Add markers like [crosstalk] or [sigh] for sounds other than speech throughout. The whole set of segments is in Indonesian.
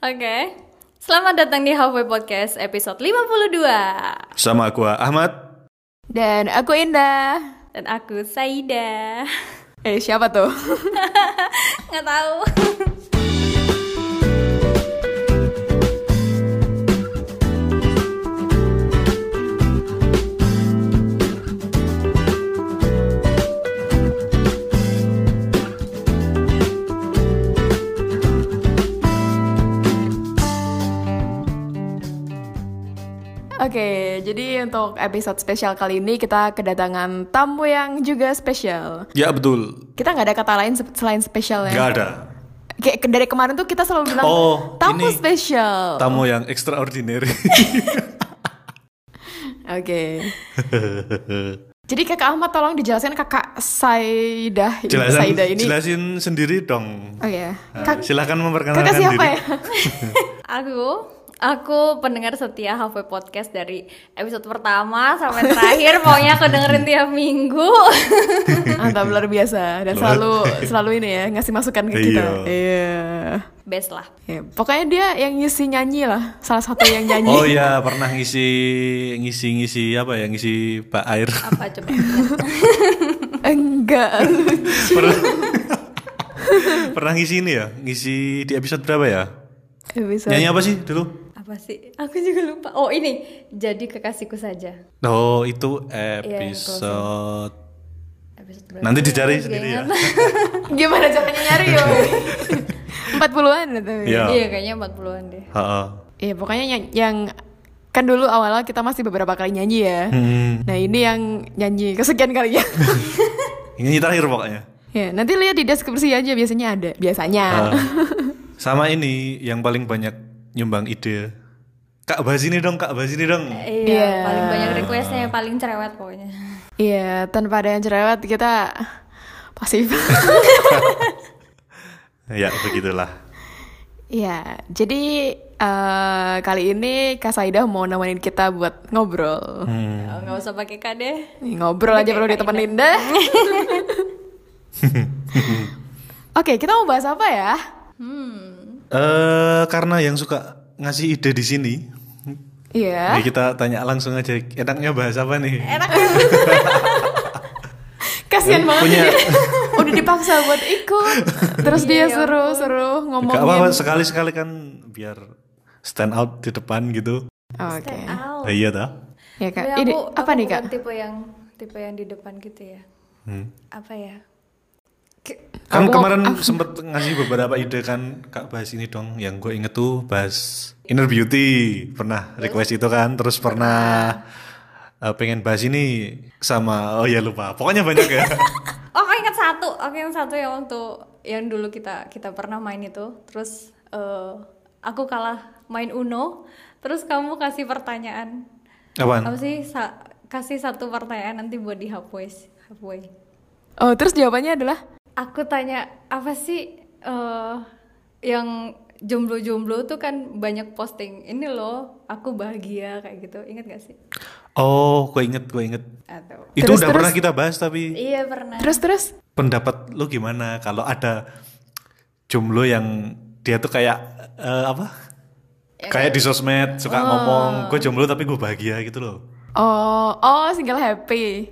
Oke. Selamat datang di Halfway Podcast episode 52. Sama aku Ahmad. Dan aku Indah. Dan aku Saida. Eh, siapa tuh? [laughs] Nggak tahu. Oke, jadi untuk episode spesial kali ini kita kedatangan tamu yang juga spesial. Ya betul. Kita nggak ada kata lain se- selain spesial ya. Gak ada. Kayak dari kemarin tuh kita selalu bilang Oh, tamu ini spesial. Tamu yang extraordinary. [laughs] Oke. Jadi kakak Ahmad tolong dijelasin kakak Saidah Jelasin, ini. jelasin sendiri dong. Oh ya. Nah, Kak, silakan memperkenalkan kakak siapa diri. ya? [laughs] [laughs] Aku Aku pendengar setia Halfway Podcast dari episode pertama sampai terakhir Pokoknya aku dengerin tiap minggu [laughs] Mantap luar biasa dan selalu selalu ini ya ngasih masukan ke kita. Iya. Iya. Best lah Ya, pokoknya dia yang ngisi nyanyi lah, salah satu yang nyanyi. Oh ya pernah ngisi ngisi ngisi apa ya ngisi bak air. Apa coba [laughs] Enggak. pernah, pernah ngisi ini ya ngisi di episode berapa ya? Bisa. Nyanyi apa sih dulu? Apa sih? Aku juga lupa Oh ini Jadi kekasihku saja Oh itu Iya, episode. Episode berapa? Nanti dicari Gak sendiri ya. [laughs] Gimana caranya nyari yo? 40-an gitu. Iya. Iya kayaknya 40an deh Ha-ha. Iya, pokoknya yang, yang kan dulu awalnya kita masih beberapa kali nyanyi ya. Hmm. Nah, ini yang nyanyi kesekian kalinya. [laughs] Ini terakhir pokoknya. ya, nanti lihat di deskripsi aja biasanya ada, biasanya. Ah. [laughs] Sama ini yang paling banyak nyumbang ide. Kak bahas ini dong, kak bahas ini dong. Iya, Iya. paling banyak requestnya yang paling cerewet pokoknya. Iya, tanpa ada yang cerewet kita pasif. [laughs] Ya begitulah. Iya, jadi eh, kali ini Kak Saidah mau nemenin kita buat ngobrol. Hmm. Oh, Nggak usah pakai kade. Nih, Ngobrol aja perlu ditemenin deh. [laughs] Oke, kita mau bahas apa ya? Eh karena yang suka ngasih ide di sini, Iya. ya kita tanya langsung aja. Enaknya bahas apa nih? Enak [laughs] Kasian banget Punya- dia. [laughs] Udah dipaksa buat ikut. Terus dia suruh-suruh Gak ngomongin. apa-apa sekali-sekali kan biar stand out di depan gitu. Oke. Out. Nah, iya dah. Ya Kak, ini apa aku nih Kak? Tipe yang tipe yang di depan gitu ya. Hmm. Apa ya? Ke- Kan Aku- kemarin sempet ngasih beberapa ide kan kak bahas ini dong. Yang gue inget tuh bahas inner beauty pernah request itu kan. Terus pernah eh, pengen bahas ini sama oh ya lupa. Pokoknya banyak ya. [laughs] Oh, aku ingat satu. Aku ingat satu yang waktu yang dulu kita kita pernah main itu. Terus eh, aku kalah main Uno. Terus kamu kasih pertanyaan. Apaan? Apa sih? Sa- kasih satu pertanyaan nanti buat di halfway. halfway. Oh, terus jawabannya adalah Aku tanya apa sih eh yang jomblo-jomblo tuh kan banyak posting ini loh aku bahagia kayak gitu ingat gak sih Oh, gue inget, gue inget. atau Itu Terus, udah terus? pernah kita bahas tapi iya pernah terus terus pendapat lu gimana kalau ada jomblo yang dia tuh kayak eh, apa? kayak di sosmed suka ngomong gue jomblo tapi gue bahagia gitu loh. Oh, oh single happy.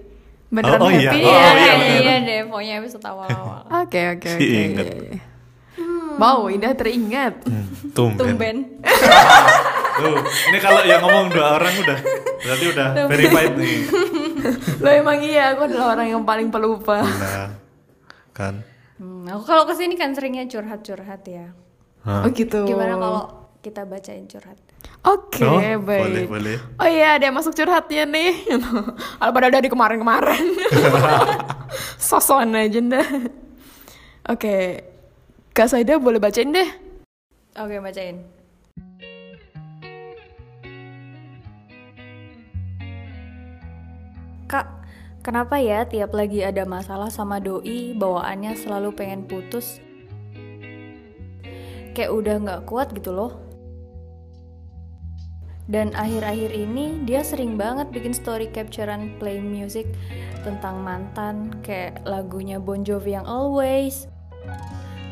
Beneran Oh, oh iya. happy Oh, ya? iya, iya, bener. iya deh pokoknya episode awal-awal [laughs] Oke, oke, oke. inget. Wow, Indah teringat. Hmm, tumben. tumben [laughs] Tuh, ini kalau yang ngomong dua orang udah berarti udah verified nih. [laughs] Lo emang iya, aku adalah orang yang paling pelupa. Nah, kan. Hmm, aku kalau ke sini kan seringnya curhat-curhat ya Hah. Oh gitu. gimana kalau kita bacain curhat Oke, Oh, baik. boleh, boleh. Oh iya, ada yang masuk curhatnya nih. [laughs] Kalau pada dari kemarin-kemarin. [laughs] Sosokan aja dah. Oke. Kak Saida boleh bacain deh. oke bacain Kak, kenapa ya tiap lagi ada masalah sama doi, bawaannya selalu pengen putus? Kayak udah nggak kuat gitu loh. Dan akhir-akhir ini dia sering banget bikin story capturean play music tentang mantan kayak lagunya Bon Jovi yang Always,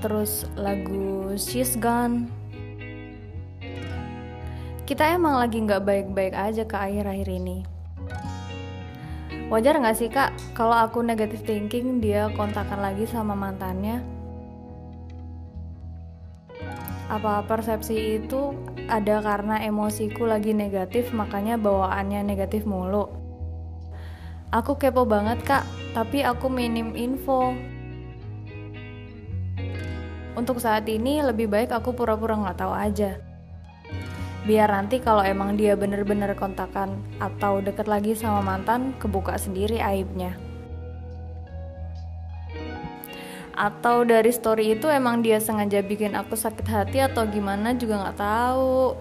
terus lagu She's Gone. kita emang lagi nggak baik-baik aja ke akhir-akhir ini. Wajar nggak sih kak kalau aku negative thinking dia kontakan lagi sama mantannya? Apa persepsi itu ada karena emosiku lagi negatif makanya bawaannya negatif mulu? Aku kepo banget kak, tapi aku minim info. Untuk saat ini lebih baik aku pura-pura nggak tahu aja. Biar nanti kalau emang dia bener-bener kontakan atau deket lagi sama mantan, kebuka sendiri aibnya. Atau dari story itu emang dia sengaja bikin aku sakit hati atau gimana juga nggak tahu.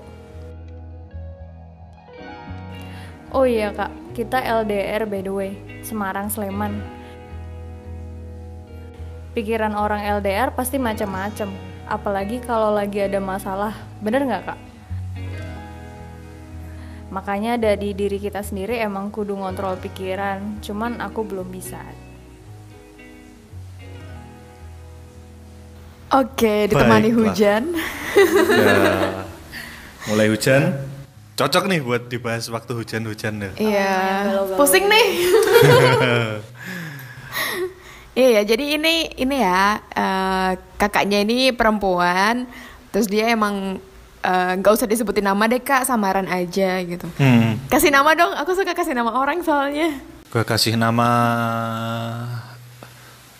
Oh iya kak, kita LDR by the way, Semarang Sleman pikiran orang LDR pasti macam-macam. Apalagi kalau lagi ada masalah, bener nggak kak? Makanya dari diri kita sendiri emang kudu ngontrol pikiran, cuman aku belum bisa. Oke, ditemani Baiklah. hujan. Ya, [laughs] mulai hujan. Cocok nih buat dibahas waktu hujan-hujan deh. Iya, galau-galau pusing nih. [laughs] Iya, ya, jadi ini ini ya eh, kakaknya ini perempuan, terus dia emang eh, nggak usah disebutin nama deh kak, samaran aja gitu. Hmm, Kasih nama dong, aku suka kasih nama orang soalnya. gue kasih nama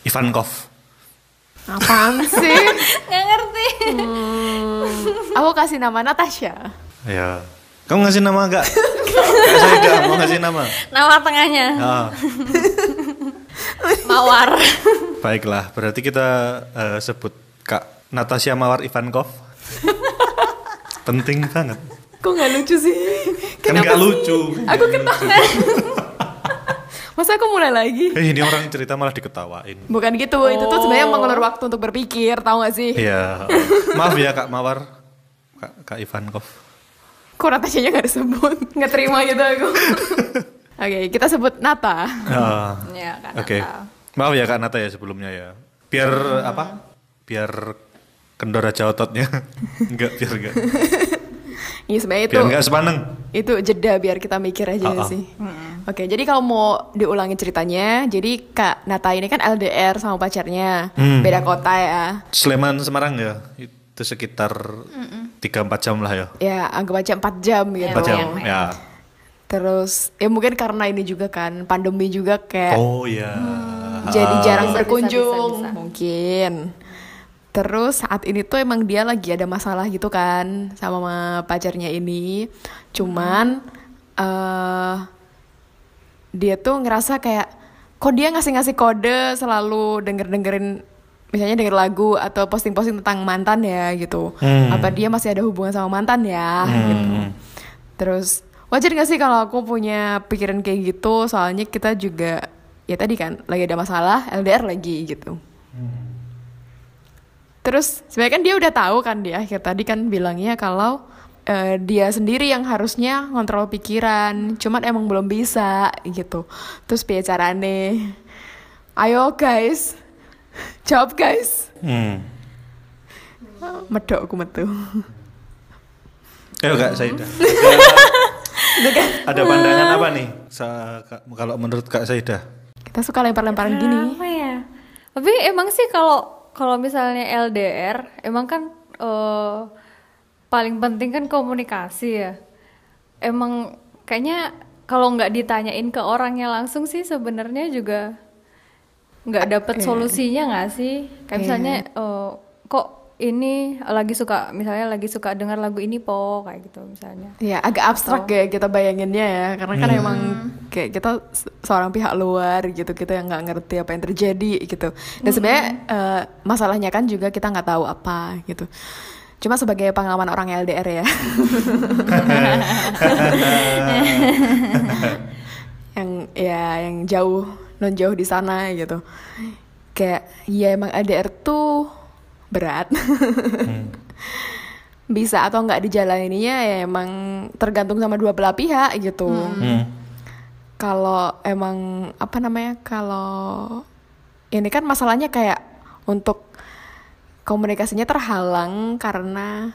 Ivankov. Apaan sih? [laughs] Nggak ngerti. Hmm, aku kasih nama Natasha. Ya, kamu ngasih nama enggak? Saya [laughs] enggak mau ngasih nama. Nama tengahnya Ah, [laughs] Mawar. baiklah, berarti kita eh, sebut Kak Natasha Mawar Ivankov. Penting banget. Kok nggak lucu sih? Kan Kenapa nggak sih? lucu. Aku ketawa. Masa aku mulai lagi? Eh, ini orang cerita malah diketawain. Bukan gitu, itu tuh sebenarnya mengulur waktu untuk berpikir, tahu gak sih? Iya. Maaf ya Kak Mawar. Kak, Kak Ivankov. Kok Natashanya gak disebut? [laughs] Nggak terima gitu aku. [laughs] Oke, kita sebut Nata. Ah, ya kan. Oke. Maaf ya Kak Nata ya sebelumnya ya. Biar apa? Biar kendor aja ototnya. [laughs] enggak, biar enggak. Iya sebenarnya itu Biar enggak sepaneng. itu jeda biar kita mikir aja Ah, ah. sih. Oke, jadi kalau mau diulangi ceritanya, jadi Kak Nata ini kan LDR sama pacarnya, Hmm. beda kota ya. Sleman Semarang ya. Itu sekitar 3-4 jam lah ya. Ya, anggap aja 4 jam gitu. 4 jam. Ya. Terus ya mungkin karena ini juga kan pandemi juga kayak Oh ya. jadi jarang Bisa, bisa, berkunjung bisa, bisa. mungkin. Terus saat ini tuh emang dia lagi ada masalah gitu kan sama pacarnya ini. Cuman eh dia tuh ngerasa kayak kok dia ngasih-ngasih kode selalu denger-dengerin misalnya denger lagu atau posting-posting tentang mantan ya gitu. Hmm. Apa dia masih ada hubungan sama mantan ya gitu. Terus wajar gak sih kalau aku punya pikiran kayak gitu soalnya kita juga ya tadi kan lagi ada masalah LDR lagi gitu. Terus sebenarnya kan dia udah tahu kan di akhir tadi kan bilangnya kalau eh, dia sendiri yang harusnya ngontrol pikiran, cuman emang belum bisa gitu. Terus piye carane? Ayo guys, [laughs] jawab guys. Hmm. Medok aku metu. Ayo Kak Saida. Itu kan Ada pandangan apa nih? Sa- kalau menurut Kak Saida? kita suka lempar-lemparan gini. Apa ya? Tapi emang sih kalau kalau misalnya LDR, emang kan eh, paling penting kan komunikasi ya. Emang kayaknya kalau nggak ditanyain ke orangnya langsung sih sebenarnya juga nggak dapet solusinya nggak sih? Kayak misalnya eh, kok ini lagi suka misalnya lagi suka dengar lagu ini po kayak gitu misalnya. Ya agak abstrak ya kita bayanginnya ya karena kan emang kayak kita se- seorang pihak luar gitu kita yang nggak ngerti apa yang terjadi gitu. Dan sebenarnya eh, masalahnya kan juga kita nggak tahu apa gitu. Cuma sebagai pengalaman orang LDR ya. [laughs] Yang ya yang jauh non jauh di sana gitu. Kayak ya emang LDR tuh berat. [laughs] Bisa atau nggak dijalaninya ya emang tergantung sama dua belah pihak gitu. Hmm. kalau emang apa namanya kalau ini kan masalahnya kayak untuk komunikasinya terhalang karena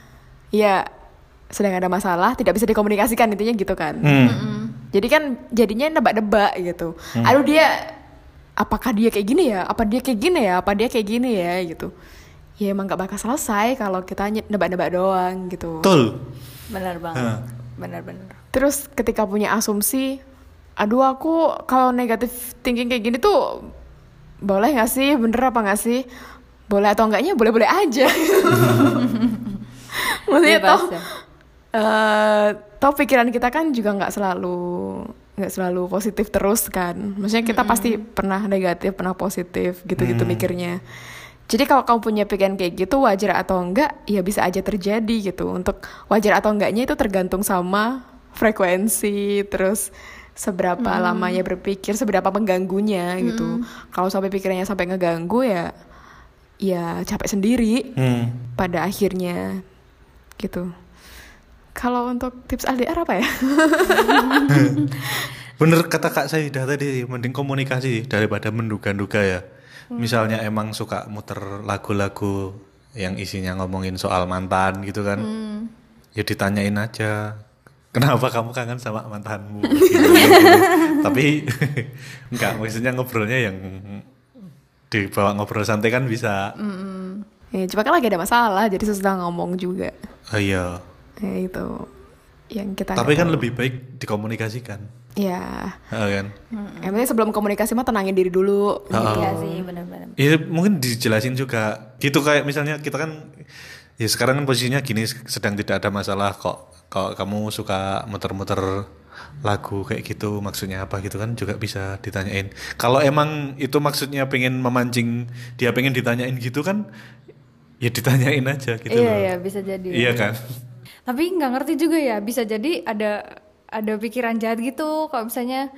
ya sedang ada masalah tidak bisa dikomunikasikan intinya gitu kan. Hmm. jadi kan jadinya nebak-nebak gitu. Aduh dia apakah dia kayak gini ya? Apa dia kayak gini ya? Apa dia kayak gini ya? Gitu ya emang gak bakal selesai kalau kita nebak-nebak doang gitu. Betul. benar banget. Hah. benar-benar terus ketika punya asumsi aduh aku kalau negatif thinking kayak gini tuh boleh gak sih? Bener apa gak sih? Boleh atau enggaknya boleh-boleh aja. [laughs] Maksudnya toh ya. eh toh pikiran kita kan juga nggak selalu nggak selalu positif terus kan. Maksudnya kita pasti pernah negatif pernah positif gitu-gitu mikirnya jadi kalau kamu punya pikiran kayak gitu wajar atau enggak ya bisa aja terjadi gitu untuk wajar atau enggaknya itu tergantung sama frekuensi terus seberapa lamanya berpikir seberapa mengganggunya gitu kalau sampai pikirannya sampai ngeganggu ya ya capek sendiri Hmm. pada akhirnya gitu. Kalau untuk tips LDR apa ya? [laughs] Bener kata Kak Saidah tadi, mending komunikasi daripada menduga-duga ya. Misalnya emang suka muter lagu-lagu yang isinya ngomongin soal mantan gitu kan. Ya ditanyain aja. Kenapa kamu kangen sama mantanmu? Gitu, [laughs] gitu. Tapi [laughs] enggak, maksudnya ngobrolnya yang dibawa ngobrol santai kan bisa. ya, cuma kan lagi ada masalah, jadi susah ngomong juga. Oh iya. Ya itu yang kita. Tapi kan tahu. lebih baik dikomunikasikan. Ya, Oh, kan? yang penting sebelum komunikasi mah tenangin diri dulu. iya sih benar-benar Ya mungkin dijelasin juga gitu kayak misalnya kita kan ya sekarang kan posisinya gini sedang tidak ada masalah kok kalau kamu suka muter-muter lagu kayak gitu maksudnya apa gitu kan juga bisa ditanyain. Kalau emang itu maksudnya pengen memancing dia pengen ditanyain gitu kan ya ditanyain aja gitu iya loh. iya bisa jadi. Iya kan? Tapi nggak ngerti juga ya bisa jadi ada ada pikiran jahat gitu. Kalau misalnya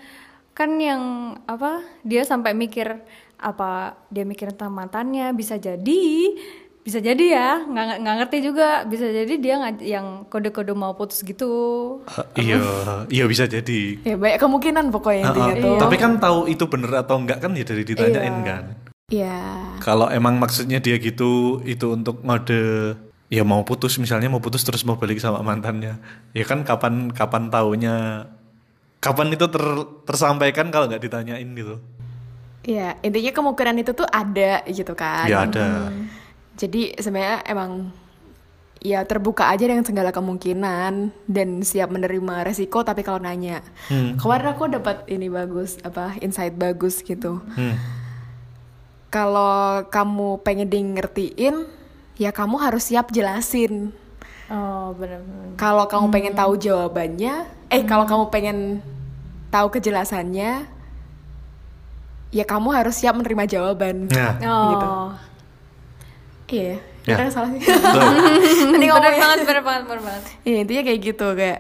kan yang apa dia sampai mikir apa dia mikir tentang mantannya bisa jadi bisa jadi ya. Nggak nggak ngerti juga. Bisa jadi dia yang kode-kode mau putus gitu. Eh, iya iya bisa jadi. Ya banyak kemungkinan pokoknya intinya Uh-uh. tuh. tapi kan tahu itu bener atau enggak kan ya dari ditanyain Iya. kan. Ya, Kalau emang maksudnya dia gitu itu untuk ngode ya mau putus misalnya mau putus terus mau balik sama mantannya. Ya kan kapan kapan taunya kapan itu ter- tersampaikan kalau nggak ditanyain gitu. ya intinya kemungkinan itu tuh ada gitu kan. Ya ada. Jadi sebenarnya emang ya terbuka aja dengan segala kemungkinan dan siap menerima resiko tapi kalau nanya Hmm. kemarin aku dapat ini bagus apa insight bagus gitu Hmm. kalau kamu pengen di ngertiin ya kamu harus siap jelasin oh benar-benar kalau kamu pengen tahu jawabannya eh kalau kamu pengen tahu kejelasannya ya kamu harus siap menerima jawaban Nah, Gitu. oh iya Ya. bener salah sih betul. [laughs] Tadi benar ngomongnya banget benar banget benar banget Iya intinya kayak gitu kayak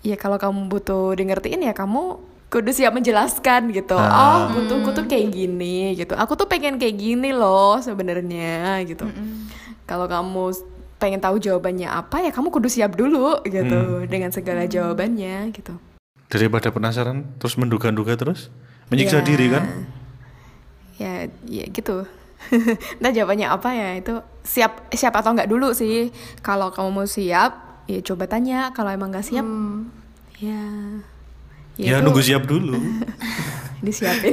ya kalau kamu butuh di ngertiin ya kamu kudu siap menjelaskan gitu. Ah. Oh butuhku tuh kayak gini gitu. Aku tuh pengen kayak gini loh sebenarnya gitu. Kalau kamu pengen tahu jawabannya apa ya kamu kudu siap dulu gitu dengan segala jawabannya gitu. Daripada penasaran terus menduga-duga terus menyiksa Ya. diri kan? Ya ya gitu. [laughs] Nah jawabannya apa ya itu siap siap atau enggak dulu sih. Kalau kamu mau siap ya coba tanya. Kalau emang nggak siap ya Ya, itu- nunggu siap dulu. [laughs] disiapin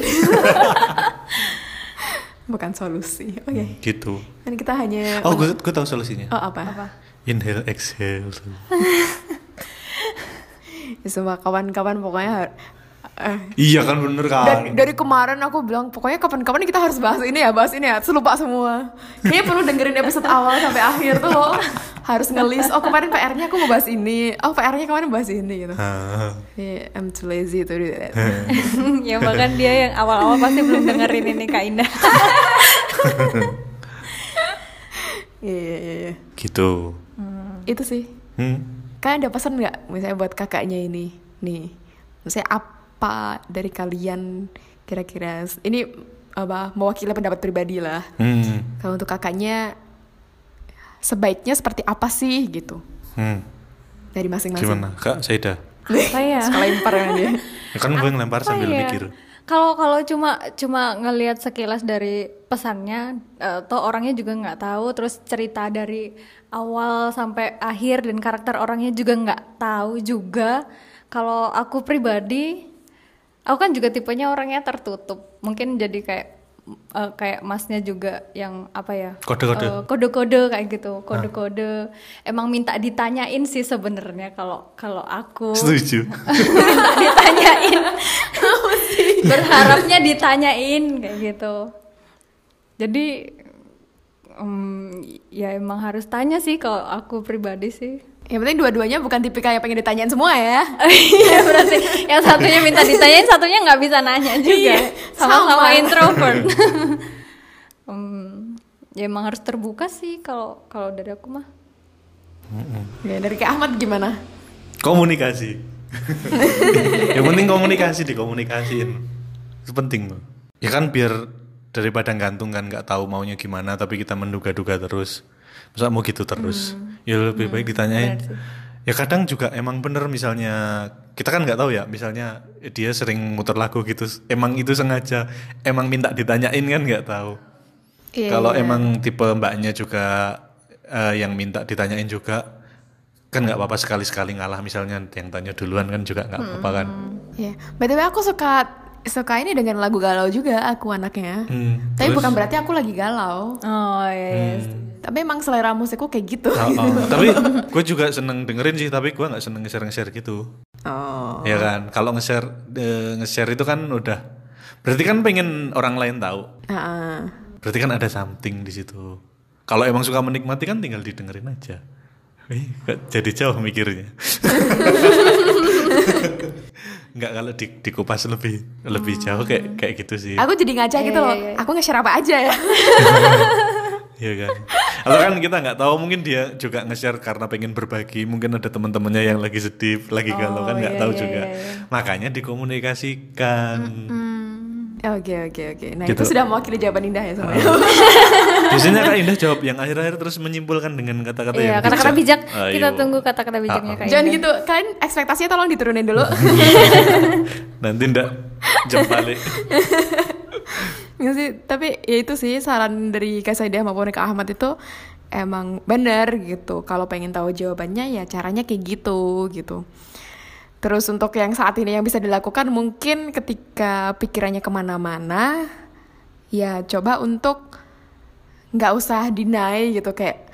[laughs] bukan solusi oke gitu. Kan kita hanya Oh, gue gue tahu solusinya. oh apa, Inhale exhale. [laughs] Ya, semua kawan-kawan pokoknya har- eh, iya kan bener kan? dari, dari kemarin aku bilang pokoknya kapan-kapan kita harus bahas ini ya bahas ini ya. Terus lupa semua. Kayaknya perlu dengerin episode awal sampai akhir tuh loh. Harus ngelis oh kemarin PR-nya aku mau bahas ini. Oh PR-nya kemarin bahas ini gitu. Ah. Yeah, I'm too lazy to do that. [laughs] Ya bahkan dia yang awal-awal pasti belum dengerin ini Kak Indah [laughs] Iya, iya, iya, iya. gitu. itu sih Hmm. Kalian ada pesan nggak misalnya buat kakaknya ini nih? Misalnya apa dari kalian kira-kira ini apa mewakili pendapat pribadi lah. Hmm. Kalau untuk kakaknya sebaiknya seperti apa sih gitu Hmm. dari masing-masing. Gimana? Kak Saida? apa ya Suka lempar ya dia. Ya kan gue ngelempar sambil ya? mikir. Kalau kalau cuma cuma ngelihat sekilas dari pesannya, eh, toh orangnya juga nggak tahu, terus cerita dari awal sampai akhir dan karakter orangnya juga nggak tahu juga. Kalau aku pribadi aku kan juga tipenya orangnya tertutup. Mungkin jadi kayak eh, kayak masnya juga yang apa ya? Kode-kode. eh, kode-kode kayak gitu. Kode-kode. Emang minta ditanyain sih sebenarnya kalau kalau aku. Setuju. [laughs] minta ditanyain [laughs] berharapnya ditanyain kayak gitu jadi em, ya emang harus tanya sih kalau aku pribadi sih Yang penting dua-duanya bukan tipikal yang pengen ditanyain semua ya. [laughs] Iya berarti yang satunya minta ditanyain satunya nggak bisa nanya juga Iya, sama-sama sama. introvert [laughs] Em, ya emang harus terbuka sih kalau kalau dari aku mah Ya, dari Kak Ahmad gimana? Komunikasi. [laughs] yang penting komunikasi dikomunikasiin. Itu penting loh. Ya kan biar daripada gantung kan nggak tahu maunya gimana tapi kita menduga-duga terus. Masa mau gitu terus? Ya lebih baik ditanyain. Ya kadang juga emang bener misalnya kita kan nggak tahu ya misalnya dia sering muter lagu gitu emang itu sengaja emang minta ditanyain kan nggak tahu Iya, kalau iya. emang tipe mbaknya juga eh, yang minta ditanyain juga kan nggak apa-apa sekali-sekali ngalah misalnya yang tanya duluan kan juga nggak apa-apa kan Iya. BTW aku suka suka ini dengan lagu galau juga aku anaknya. Hmm, Tapi terus? bukan berarti aku lagi galau. oh iya, iya. Tapi emang selera musikku kayak gitu. Oh, oh. [laughs] tapi gue juga seneng dengerin sih tapi gue nggak seneng nge-share gitu Oh. ya kan kalau nge-share nge-share itu kan udah berarti kan pengen orang lain tahu Ah, berarti kan ada something di situ kalau emang suka menikmati kan tinggal didengerin aja jadi jauh mikirnya [laughs] Enggak kalau di, dikupas lebih lebih jauh kayak kayak gitu sih Aku jadi ngaca Iya, gitu loh. iya, iya. Aku nge-share apa aja ya. [laughs] Iya kan. Atau kan kita nggak tahu mungkin dia juga nge-share karena pengen berbagi. Mungkin ada teman-temannya yang lagi sedih, lagi galau kan nggak iya, tahu iya, juga. iya, iya. Makanya dikomunikasikan. Oke oke oke. Nah Gitu. itu sudah mewakili jawaban Indah ya semuanya. Biasanya [laughs] Kak Indah jawab yang akhir-akhir terus menyimpulkan dengan kata-kata yang Iya, kata-kata bijak. Ayo. Kita tunggu kata-kata bijaknya Ah, kayak Jangan gitu. Kalian ekspektasinya tolong diturunin dulu. [laughs] Nanti ndak jam balik. [laughs] Nggak sih, tapi ya itu sih saran dari Kak Saidah maupun Kak Ahmad itu emang bener gitu. Kalau pengen tahu jawabannya ya caranya kayak gitu gitu. Terus untuk yang saat ini yang bisa dilakukan mungkin ketika pikirannya ke mana-mana, ya coba untuk nggak usah deny gitu kayak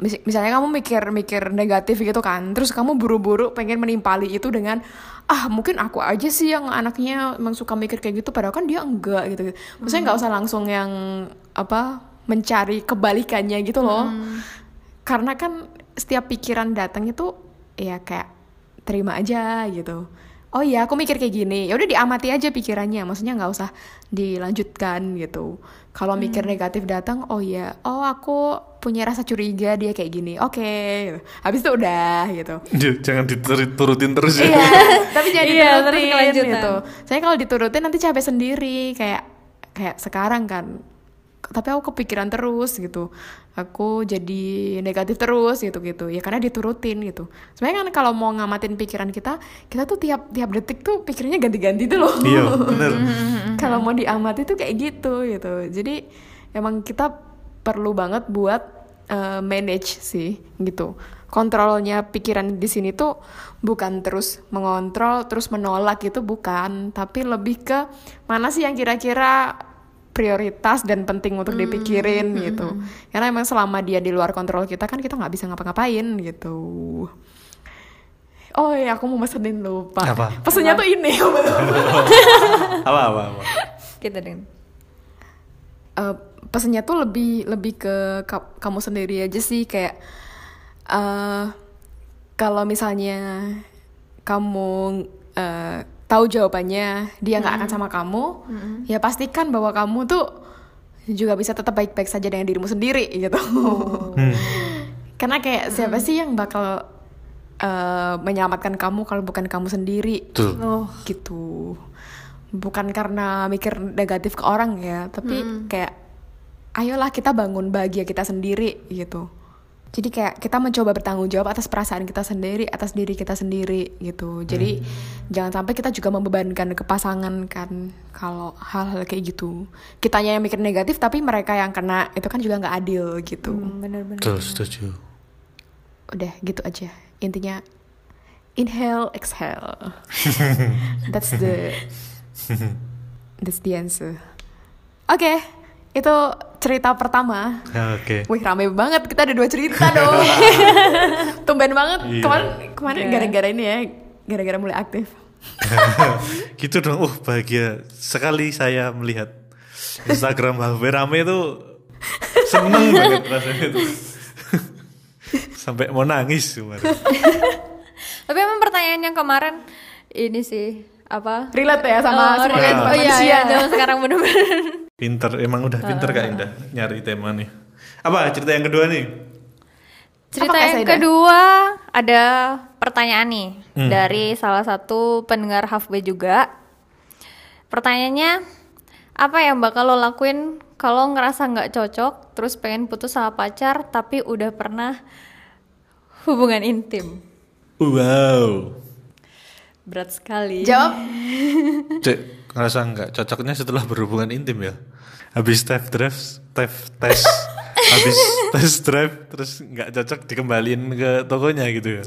mis- misalnya kamu mikir-mikir negatif gitu kan, terus kamu buru-buru pengen menimpali itu dengan ah mungkin aku aja sih yang anaknya emang suka mikir kayak gitu, padahal kan dia enggak gitu. Maksudnya nggak usah langsung yang apa mencari kebalikannya gitu loh, karena kan setiap pikiran datang itu ya kayak terima aja gitu. Oh iya, aku mikir kayak gini. Ya udah diamati aja pikirannya. Maksudnya nggak usah dilanjutkan gitu. Kalau mikir negatif datang, oh iya, oh aku punya rasa curiga dia kayak gini. Oke, gitu. habis itu udah gitu. Jangan diturutin terus ya. Iya, [laughs] tapi jadi Iya, terus gitu. Saya kalau diturutin nanti capek sendiri kayak kayak sekarang kan. Tapi aku kepikiran terus gitu. Aku jadi negatif terus gitu gitu. Ya karena diturutin gitu. Sebenarnya kan kalau mau ngamatin pikiran kita, kita tuh tiap tiap detik tuh pikirnya ganti-ganti tuh loh. Iya, [laughs] bener. kalau mau diamati tuh kayak gitu gitu. Jadi emang kita perlu banget buat eh, manage sih gitu. Kontrolnya pikiran di sini tuh bukan terus mengontrol, terus menolak gitu bukan, tapi lebih ke mana sih yang kira-kira prioritas dan penting untuk dipikirin gitu. Karena emang selama dia di luar kontrol kita kan kita nggak bisa ngapa-ngapain gitu. Oh iya, aku mau mesenin lupa. Apa? Pesennya tuh ini. apa [laughs] apa apa. Kita dengan Eh, pesennya tuh lebih lebih ke ka- kamu sendiri aja sih kayak eh kalau misalnya kamu eh, tahu jawabannya dia nggak akan sama kamu ya pastikan bahwa kamu tuh juga bisa tetap baik-baik saja dengan dirimu sendiri gitu. Hmm. karena kayak siapa sih yang bakal eh, menyelamatkan kamu kalau bukan kamu sendiri? Tuh. Oh, gitu. Bukan karena mikir negatif ke orang ya tapi kayak ayolah kita bangun bahagia kita sendiri gitu jadi kayak kita mencoba bertanggung jawab atas perasaan kita sendiri atas diri kita sendiri gitu. Jadi jangan sampai kita juga membebankan ke pasangan kan kalau hal-hal kayak gitu. Kitanya yang mikir negatif tapi mereka yang kena itu kan juga nggak adil gitu. Hmm, bener-bener. Betul, setuju. udah gitu aja. Intinya inhale exhale. [laughs] That's the [laughs] that's the answer. Oke itu cerita pertama Ya, Oke. Wih rame banget kita ada dua cerita [laughs] dong [laughs] Tumben banget Iya. Kemarin kemarin Iya. gara-gara ini ya Gara-gara mulai aktif [laughs] gitu dong. Uh, bahagia sekali saya melihat Instagram HP rame itu seneng banget rasanya itu. Sampai mau nangis kemarin. Tapi emang pertanyaan yang kemarin ini sih apa? Relate ya sama oh, sebagai relate. Oh iya, iya, zaman sekarang bener-bener. Pinter, emang udah pinter Kak Indah nyari tema nih. Apa cerita yang kedua nih? Cerita Apa, yang kedua ada pertanyaan nih Hmm. dari salah satu pendengar Halfway juga. Pertanyaannya, apa yang bakal lo lakuin kalau ngerasa nggak cocok, terus pengen putus sama pacar, tapi udah pernah hubungan intim? Wow. Berat sekali. Jawab ngerasa nggak cocoknya setelah berhubungan intim ya? Habis test drive, test tes, habis test drive terus nggak cocok dikembaliin ke tokonya gitu ya?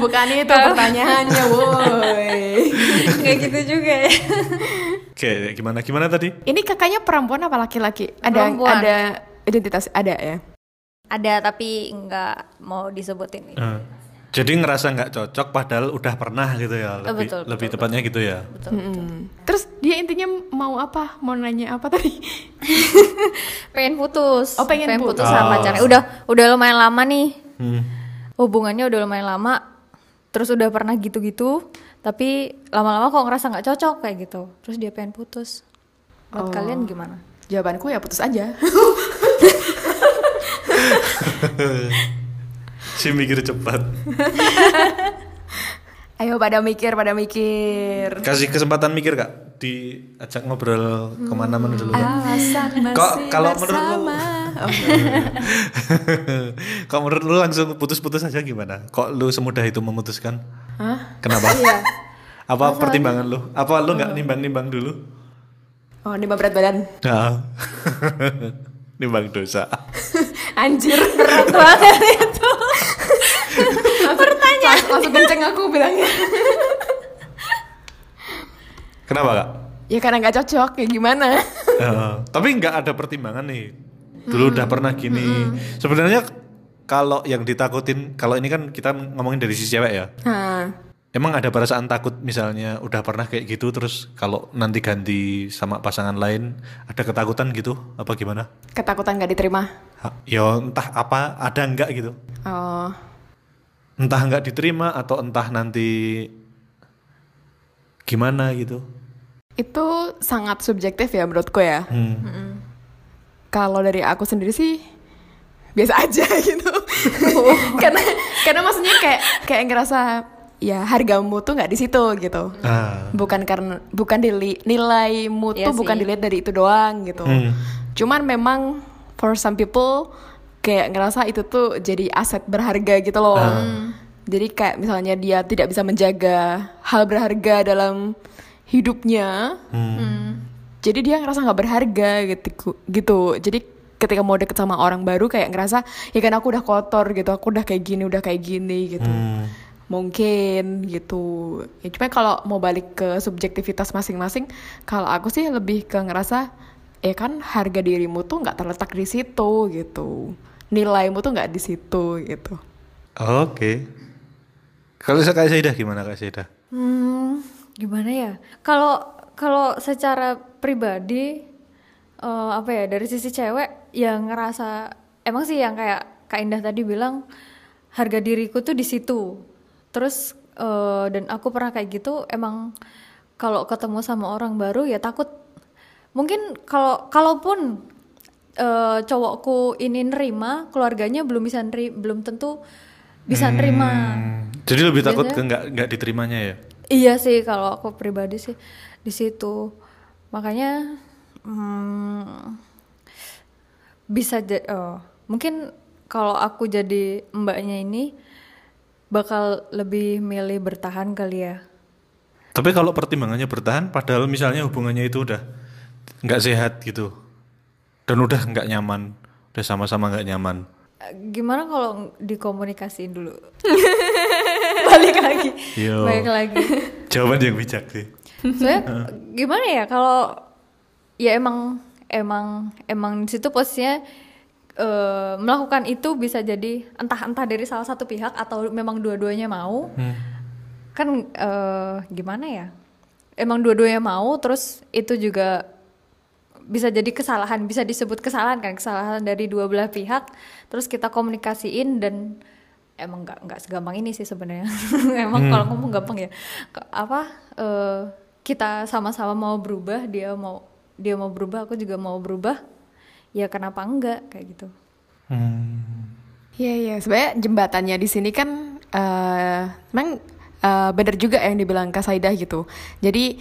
Bukan itu pertanyaannya [laughs] woi Nggak gitu juga ya. Oke, gimana gimana tadi? Ini kakaknya perempuan apa laki-laki? Ada Perempuan. ada identitas ada ya? Ada tapi nggak mau disebutin. Eh, jadi ngerasa nggak cocok padahal udah pernah gitu ya? Lebih, betul, lebih tepatnya gitu ya? Betul. Mm-mm. Terus dia intinya mau apa? Mau nanya apa tadi? [laughs] pengen putus Oh, pengen putus putus. sama Oh. pacarnya udah udah lumayan lama nih Hmm. hubungannya udah lumayan lama terus udah pernah gitu-gitu tapi lama-lama kok ngerasa nggak cocok kayak gitu terus dia pengen putus buat Oh. kalian gimana Jawabanku ya putus aja. [laughs] Si mikir cepat. [laughs] Ayo pada mikir, pada mikir. Kasih kesempatan mikir kak, diajak ngobrol ke mana-mana dulu. Masih Kok kalau menurut lu-. [laughs] Oh, Kalau menurut lu langsung putus-putus aja gimana? Kok lu semudah itu memutuskan? Hah? Kenapa? Iya. [laughs] Apa pertimbangan lu? Apa lu nggak nimbang-nimbang dulu? Oh, ini berat badan. Nah. nimbang dosa. Anjir. berat banget. Langsung kenceng aku bilangnya. Kenapa kak? Ya karena nggak cocok, ya gimana? Eh, tapi nggak ada pertimbangan nih. Dulu udah pernah gini. Sebenarnya kalau yang ditakutin, kalau ini kan kita ngomongin dari sisi cewek ya. Hah. Emang ada perasaan takut misalnya udah pernah kayak gitu terus kalau nanti ganti sama pasangan lain ada ketakutan gitu apa gimana? Ketakutan nggak diterima. Ha, ya entah apa ada enggak gitu. Oh, Entah enggak diterima atau entah nanti gimana gitu. itu sangat subjektif ya menurutku ya. Hmm. Kalau dari aku sendiri sih biasa [laughs] aja gitu. [laughs] karena karena maksudnya kayak kayak ngerasa ya hargamu tuh nggak di situ gitu. Ah. Bukan karena bukan dili, nilaimu Iya tuh bukan dilihat dari itu doang gitu. Hmm. Cuman memang for some people kayak ngerasa itu tuh jadi aset berharga gitu loh. Jadi kayak misalnya dia tidak bisa menjaga hal berharga dalam hidupnya, Hmm. jadi dia ngerasa nggak berharga gitu. Gitu. Jadi ketika mau deket sama orang baru kayak ngerasa ya kan aku udah kotor gitu, aku udah kayak gini, udah kayak gini gitu. Hmm. Mungkin gitu. Ya, cuma kalau mau balik ke subjektivitas masing-masing, kalau aku sih lebih ke ngerasa ya kan harga dirimu tuh nggak terletak di situ gitu. Nilaimu tuh nggak di situ gitu. Oke. Kalau saya kayak Saidah gimana Kak Saidah? Hmm, gimana ya? Kalau kalau secara pribadi eh, apa ya dari sisi cewek yang ngerasa emang sih yang kayak Kak Indah tadi bilang harga diriku tuh di situ. Terus eh, dan aku pernah kayak gitu emang kalau ketemu sama orang baru ya takut mungkin kalau kalaupun eh, cowokku ini nerima keluarganya belum bisa neri, belum tentu bisa nerima. Hmm. Jadi lebih takut ke Biasanya- nggak nggak diterimanya ya? Iya sih kalau aku pribadi sih di situ. Makanya hmm, bisa jadi oh, mungkin kalau aku jadi mbaknya ini bakal lebih milih bertahan kali ya. Tapi kalau pertimbangannya bertahan, padahal misalnya hubungannya itu udah nggak sehat gitu, dan udah nggak nyaman, udah sama-sama nggak nyaman. gimana kalau dikomunikasiin dulu? [laughs] Balik lagi. Yo. balik lagi. Jawaban yang bijak sih. soalnya [laughs] gimana ya kalau ya emang emang emang di situ posisinya eh, melakukan itu bisa jadi entah entah dari salah satu pihak atau memang dua-duanya mau. Kan eh, gimana ya emang dua-duanya mau terus itu juga bisa jadi kesalahan bisa disebut kesalahan kan kesalahan dari dua belah pihak terus kita komunikasiin dan emang nggak nggak segampang ini sih sebenarnya. [laughs] Emang kalau ngomong gampang ya. Apa eh, kita sama-sama mau berubah dia mau dia mau berubah aku juga mau berubah. Ya kenapa enggak kayak gitu. Hmm. Iya iya, sebenarnya jembatannya di sini kan eh memang eh, bener juga yang dibilang Kak Saidah gitu. Jadi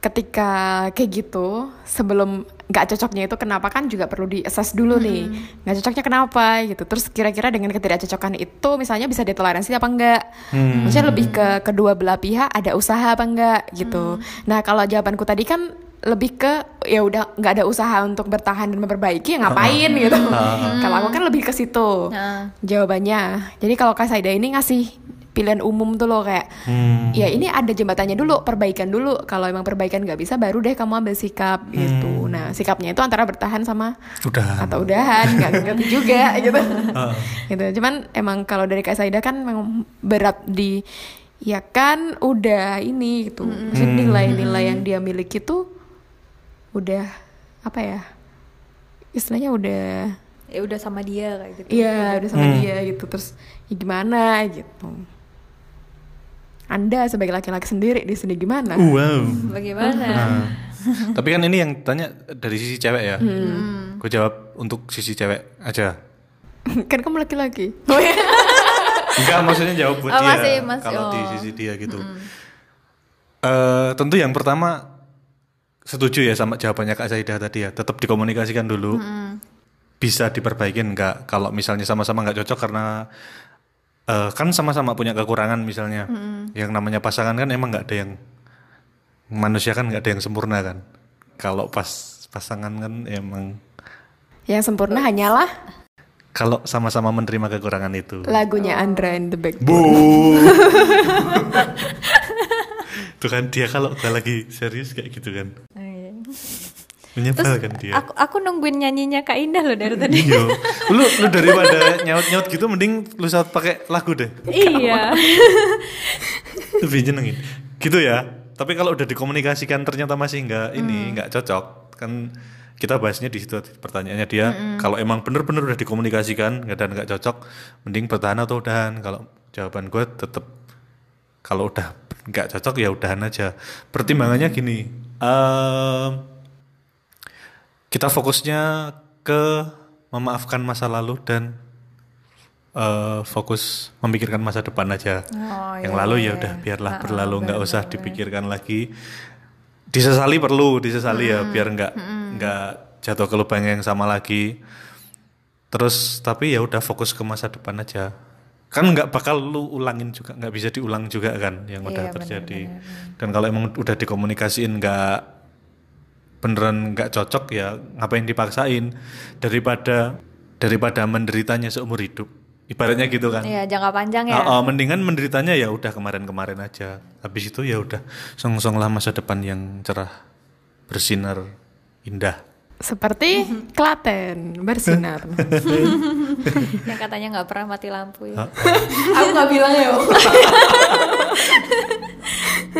ketika kayak gitu sebelum nggak cocoknya itu kenapa kan juga perlu di assess dulu nih. Nggak cocoknya kenapa gitu. Terus kira-kira dengan ketidakcocokan itu misalnya bisa ditoleransi apa enggak maksudnya lebih ke kedua belah pihak ada usaha apa enggak gitu. Nah kalau jawabanku tadi kan lebih ke ya udah nggak ada usaha untuk bertahan dan memperbaiki ya ngapain gitu. Kalau aku kan lebih ke situ Nah. jawabannya. Jadi kalau Kak Saida ini ngasih pilihan umum tuh loh kayak Hmm. ya ini ada jembatannya dulu perbaikan dulu kalau emang perbaikan nggak bisa baru deh kamu ambil sikap gitu nah sikapnya itu antara bertahan sama Udah. atau udahan nggak ngerti juga [laughs] gitu Ah. gitu cuman emang kalau dari Kak Saida kan memang berat di ya kan udah ini gitu Maksudnya nilai-nilai yang dia miliki tuh udah apa ya istilahnya udah ya udah sama dia kayak gitu Iya, udah sama dia gitu. Terus ya gimana gitu. Anda sebagai laki-laki sendiri di sini gimana? Wow. bagaimana Nah, [laughs] tapi kan ini yang tanya dari sisi cewek ya. Gue jawab untuk sisi cewek aja. [laughs] kan kamu laki-laki. [laughs] Enggak, maksudnya jawab buat Oh, dia. masih, masih, kalau di oh. sisi dia gitu. Eh, tentu yang pertama setuju ya sama jawabannya Kak Saidah tadi ya. Tetap dikomunikasikan dulu. Bisa diperbaikin enggak? Kalau misalnya sama-sama nggak cocok karena eh, kan sama-sama punya kekurangan misalnya. Yang namanya pasangan kan emang nggak ada yang manusia kan nggak ada yang sempurna kan. Kalau pas pasangan kan emang Yang sempurna hanyalah kalau sama-sama menerima kekurangan itu. lagunya Andra and the Backbone. [laughs] Tuh kan dia kalau udah lagi serius kayak gitu kan. Menyebalkan dia. aku aku nungguin nyanyinya Kak Indah loh dari [laughs] tadi Iya. [laughs] Lu lu daripada nyaut-nyaut gitu mending lu saat pakai lagu deh. iya [laughs] Lebih nyenengin. Gitu ya. Tapi kalau udah dikomunikasikan ternyata masih nggak ini nggak cocok kan kita bahasnya di situ pertanyaannya dia kalau emang bener-bener udah dikomunikasikan nggak dan nggak cocok mending bertahan atau udahan kalau jawaban gue tetap kalau udah nggak cocok ya udahan aja pertimbangannya gini em, kita fokusnya ke memaafkan masa lalu dan eh, fokus memikirkan masa depan aja. Oh, yang iya, lalu ya udah iya. biarlah Ah, berlalu nggak usah dipikirkan lagi. Disesali perlu disesali ya biar nggak nggak jatuh ke lubang yang sama lagi. Terus tapi ya udah fokus ke masa depan aja. Kan nggak bakal lu ulangin juga nggak bisa diulang juga kan yang udah Iya, terjadi. dan kalau emang udah dikomunikasiin nggak beneran nggak cocok ya ngapain dipaksain daripada daripada menderitanya seumur hidup ibaratnya gitu kan iya jangka panjang ya Ah, ah, mendingan menderitanya ya udah kemarin-kemarin aja. Habis itu ya udah song-songlah masa depan yang cerah, bersinar, indah. Seperti [laughs] Klaten bersinar. [laughs] yang katanya nggak pernah mati lampu ya [laughs] Aku nggak bilang ya.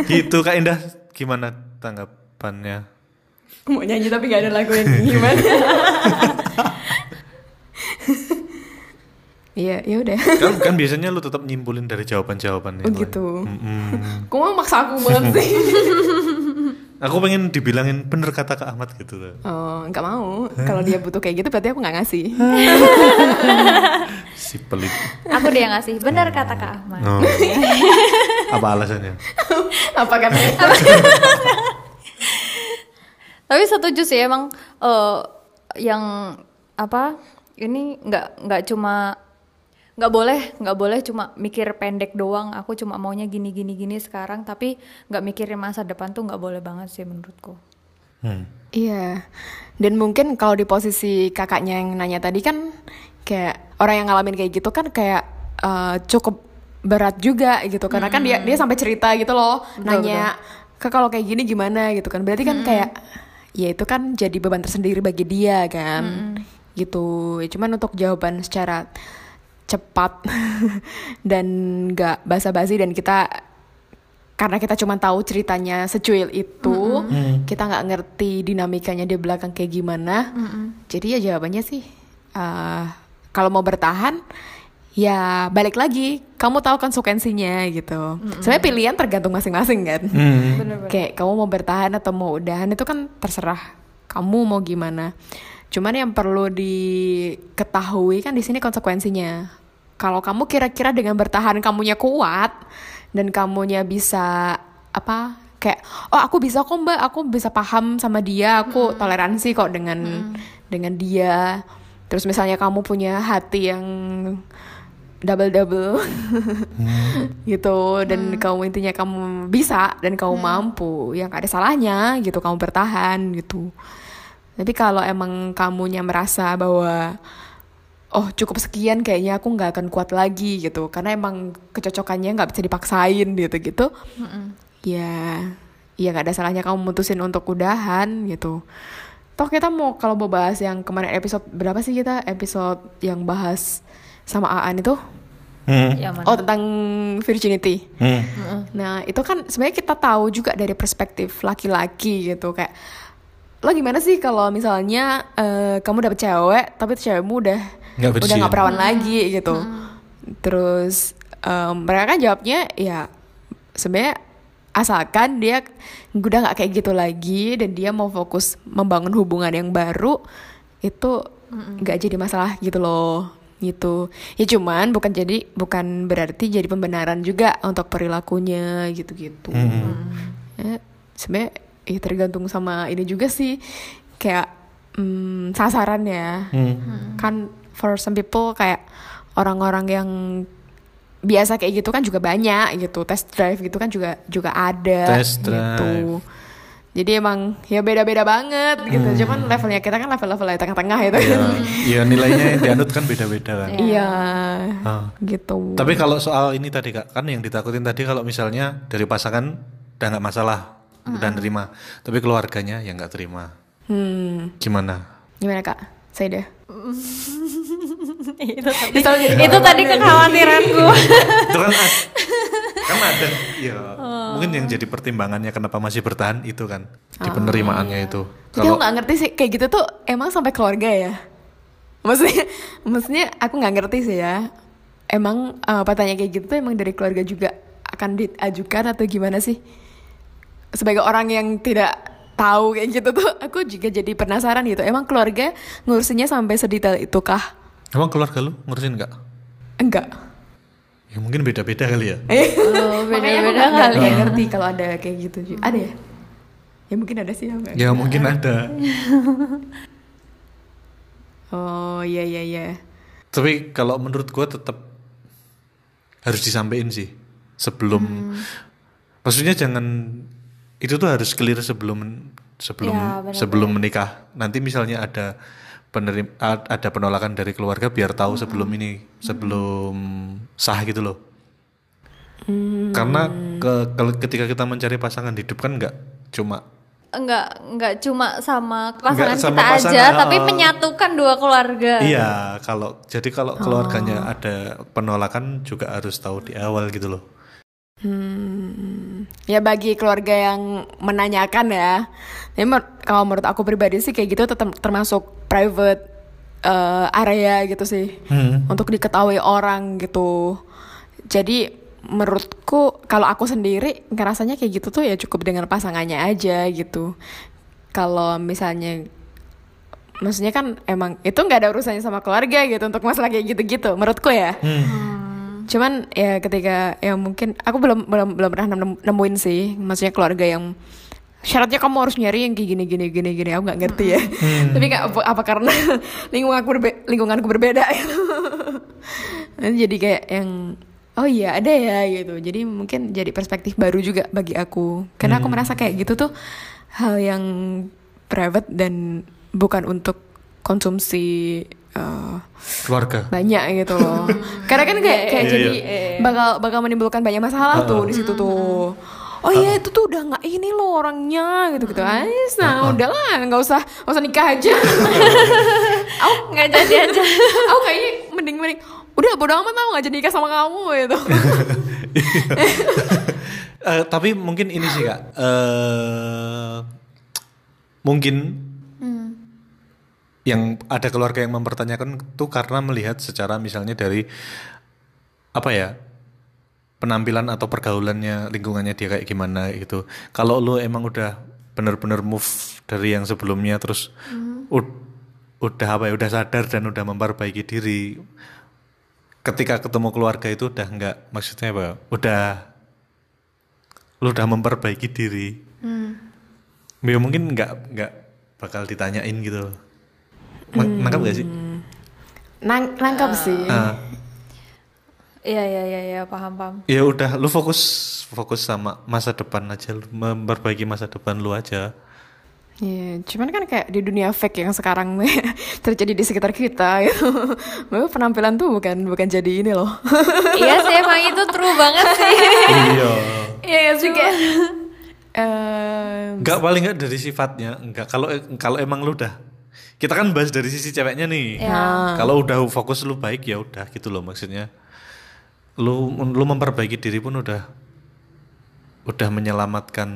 gitu Kak Indah, gimana tanggapannya? Mau nyanyi tapi nggak ada lagu yang gimana. [laughs] [laughs] Iya, ya udah. Kan, kan biasanya lu tetap nyimpulin dari jawaban-jawaban Oh gitu. Kok mau maksa aku banget sih? [laughs] Aku pengen dibilangin bener kata Kak Ahmad gitu. Oh, nggak mau. Kalau dia butuh kayak gitu berarti aku nggak ngasih. Si pelit. aku dia yang ngasih benar kata Kak Ahmad No. Apa alasannya? Apa katanya? Tapi setuju sih emang eh, yang apa ini nggak nggak cuma nggak boleh nggak boleh cuma mikir pendek doang. Aku cuma maunya gini gini gini sekarang. Tapi nggak mikirin masa depan tuh nggak boleh banget sih menurutku. Hmm. Iya. Dan mungkin kalau di posisi kakaknya yang nanya tadi kan kayak orang yang ngalamin kayak gitu kan kayak eh, cukup berat juga gitu. Karena kan dia dia sampai cerita gitu loh nanya ke kalau kayak gini gimana? gitu kan. Berarti kan kayak ya itu kan jadi beban tersendiri bagi dia kan gitu. Ya, cuman untuk jawaban secara cepat [laughs] dan nggak basa-basi dan kita karena kita cuma tahu ceritanya secuil itu kita nggak ngerti dinamikanya di belakang kayak gimana. Jadi ya jawabannya sih eh, kalau mau bertahan ya balik lagi. Kamu tahu konsekuensinya gitu. Sebenarnya pilihan tergantung masing-masing kan? Hmm. kayak kamu mau bertahan atau mau udahan itu kan terserah kamu mau gimana. Cuman yang perlu diketahui kan di sini konsekuensinya. Kalau kamu kira-kira dengan bertahan kamunya kuat dan kamunya bisa apa kayak oh aku bisa kok mbak. Aku bisa paham sama dia. Aku toleransi kok dengan dengan dia. Terus misalnya kamu punya hati yang double double. [laughs] Gitu. Dan kamu intinya kamu bisa dan kamu mampu. Yang ada salahnya gitu kamu bertahan gitu. Tapi kalau emang kamunya merasa bahwa oh cukup sekian kayaknya aku nggak akan kuat lagi gitu. Karena emang kecocokannya nggak bisa dipaksain gitu gitu. Ya ya nggak ada salahnya kamu mutusin untuk udahan gitu. Toh kita mau kalau mau bahas yang kemarin episode berapa sih kita? Episode yang bahas sama Aan itu? Hmm. Ya, oh tentang virginity. Hmm. Nah, itu kan sebenarnya kita tahu juga dari perspektif laki-laki gitu kayak lo gimana sih kalau misalnya eh, kamu dapet cewek tapi cewekmu udah Nggak udah nggak perawan lagi gitu. Terus em, mereka kan jawabnya ya sebenarnya asalkan dia udah nggak kayak gitu lagi dan dia mau fokus membangun hubungan yang baru itu nggak jadi masalah gitu loh gitu. Ya cuman bukan jadi bukan berarti jadi pembenaran juga untuk perilakunya gitu-gitu. Ya, sebenarnya ya tergantung sama ini juga sih kayak hmm, sasaran ya Hmm. kan for some people kayak orang-orang yang biasa kayak gitu kan juga banyak gitu. Test drive gitu kan juga juga ada Test gitu. drive. Jadi emang ya beda-beda banget gitu. Cuman levelnya kita kan level-level di tengah-tengah itu. Ya, ya nilainya yang dianut kan beda-beda kan. iya. Ah. gitu. Tapi kalau soal ini tadi kak, kan yang ditakutin tadi kalau misalnya dari pasangan udah nggak masalah, udah nerima, tapi keluarganya yang nggak terima, hmm. Gimana? gimana kak? Saya deh [laughs] itu tadi, itu tadi kekhawatiranku. itu kan kan ada, ya mungkin yang jadi pertimbangannya kenapa masih bertahan itu kan di penerimaannya itu. Jadi aku nggak ngerti sih kayak gitu tuh emang sampai keluarga ya. Maksudnya, maksudnya aku nggak ngerti sih ya. Emang eh, pertanyaan kayak gitu tuh emang dari keluarga juga akan diajukan atau gimana sih? Sebagai orang yang tidak tahu kayak gitu tuh, aku juga jadi penasaran gitu. Emang keluarga ngurusinnya sampai sedetail itu kah? Emang keluarga lu ngurusin nggak? Enggak. Ya mungkin beda-beda kali ya. Eh, Oh, [laughs] beda-beda kali. nggak ngerti kalau ada kayak gitu. juga. Ada ya? Ya mungkin ada sih ya. nggak? Ya mungkin ada. [laughs] Oh iya iya iya. Tapi kalau menurut gua tetap harus disampaikan sih sebelum. Maksudnya jangan itu tuh harus clear sebelum sebelum Ya, sebelum menikah. Nanti misalnya ada penerim ada penolakan dari keluarga biar tahu sebelum ini sebelum sah gitu loh. Karena ke, kalau ketika kita mencari pasangan hidup kan nggak cuma Enggak, enggak cuma sama pasangan sama kita aja, pasangan, tapi oh. menyatukan dua keluarga. Iya, kalau jadi kalau Oh. keluarganya ada penolakan juga harus tahu di awal gitu loh. Hmm, ya bagi keluarga yang menanyakan ya. Tapi mer- kalau menurut aku pribadi sih kayak gitu tetap termasuk private eh, area gitu sih. Hmm. Untuk diketahui orang gitu. Jadi menurutku kalau aku sendiri ngerasanya kayak gitu tuh ya cukup dengan pasangannya aja gitu. Kalau misalnya maksudnya kan emang itu nggak ada urusannya sama keluarga gitu untuk masalah kayak gitu-gitu menurutku ya. Cuman ya ketika ya mungkin aku belum belum belum pernah nem- nemuin sih, maksudnya keluarga yang syaratnya kamu harus nyari yang kayak gini gini gini gini aku nggak ngerti ya. Tapi kayak apa, apa karena [laughs] lingkunganku berbe- lingkunganku berbeda [laughs] jadi kayak yang oh iya ada ya gitu. Jadi mungkin jadi perspektif baru juga bagi aku. Karena aku merasa kayak gitu tuh hal yang private dan bukan untuk konsumsi eh, keluarga banyak gitu loh. [laughs] Karena kan kayak kayak Iya, jadi iya. bakal bakal menimbulkan banyak masalah tuh di situ tuh. Oh iya itu tuh udah nggak ini loh orangnya gitu gitu. Ais, nah udahlah nggak usah nggak usah nikah aja. [laughs] aku nggak jadi aja [laughs] aku kayaknya mending mending udah bodo amat tau nggak jadi nikah sama kamu gitu. [laughs] Eh, tapi mungkin ini sih kak eh mungkin yang ada keluarga yang mempertanyakan itu karena melihat secara misalnya dari apa ya penampilan atau pergaulannya lingkungannya dia kayak gimana gitu. Kalau lu emang udah bener-bener move dari yang sebelumnya terus ud- udah apa ya udah sadar dan udah memperbaiki diri ketika ketemu keluarga itu udah nggak maksudnya apa udah lu udah memperbaiki diri. Ya mungkin nggak nggak bakal ditanyain gitu. Loh nangkap gak sih? Nang nangkap sih. Ah, iya iya iya iya paham paham. Ya udah lu fokus fokus sama masa depan aja lu memperbaiki masa depan lu aja. Iya, cuman kan kayak di dunia fake yang sekarang [laughs] terjadi di sekitar kita [laughs] gitu. Bahwa penampilan tuh bukan bukan jadi ini loh. [laughs] iya sih emang itu true banget sih. Iya. Iya sih kayak eh, nggak paling nggak dari sifatnya nggak. Kalau kalau emang lu udah kita kan bahas dari sisi ceweknya nih. Ya. kalau udah fokus lu baik ya udah gitu loh maksudnya lu lu memperbaiki diri pun udah udah menyelamatkan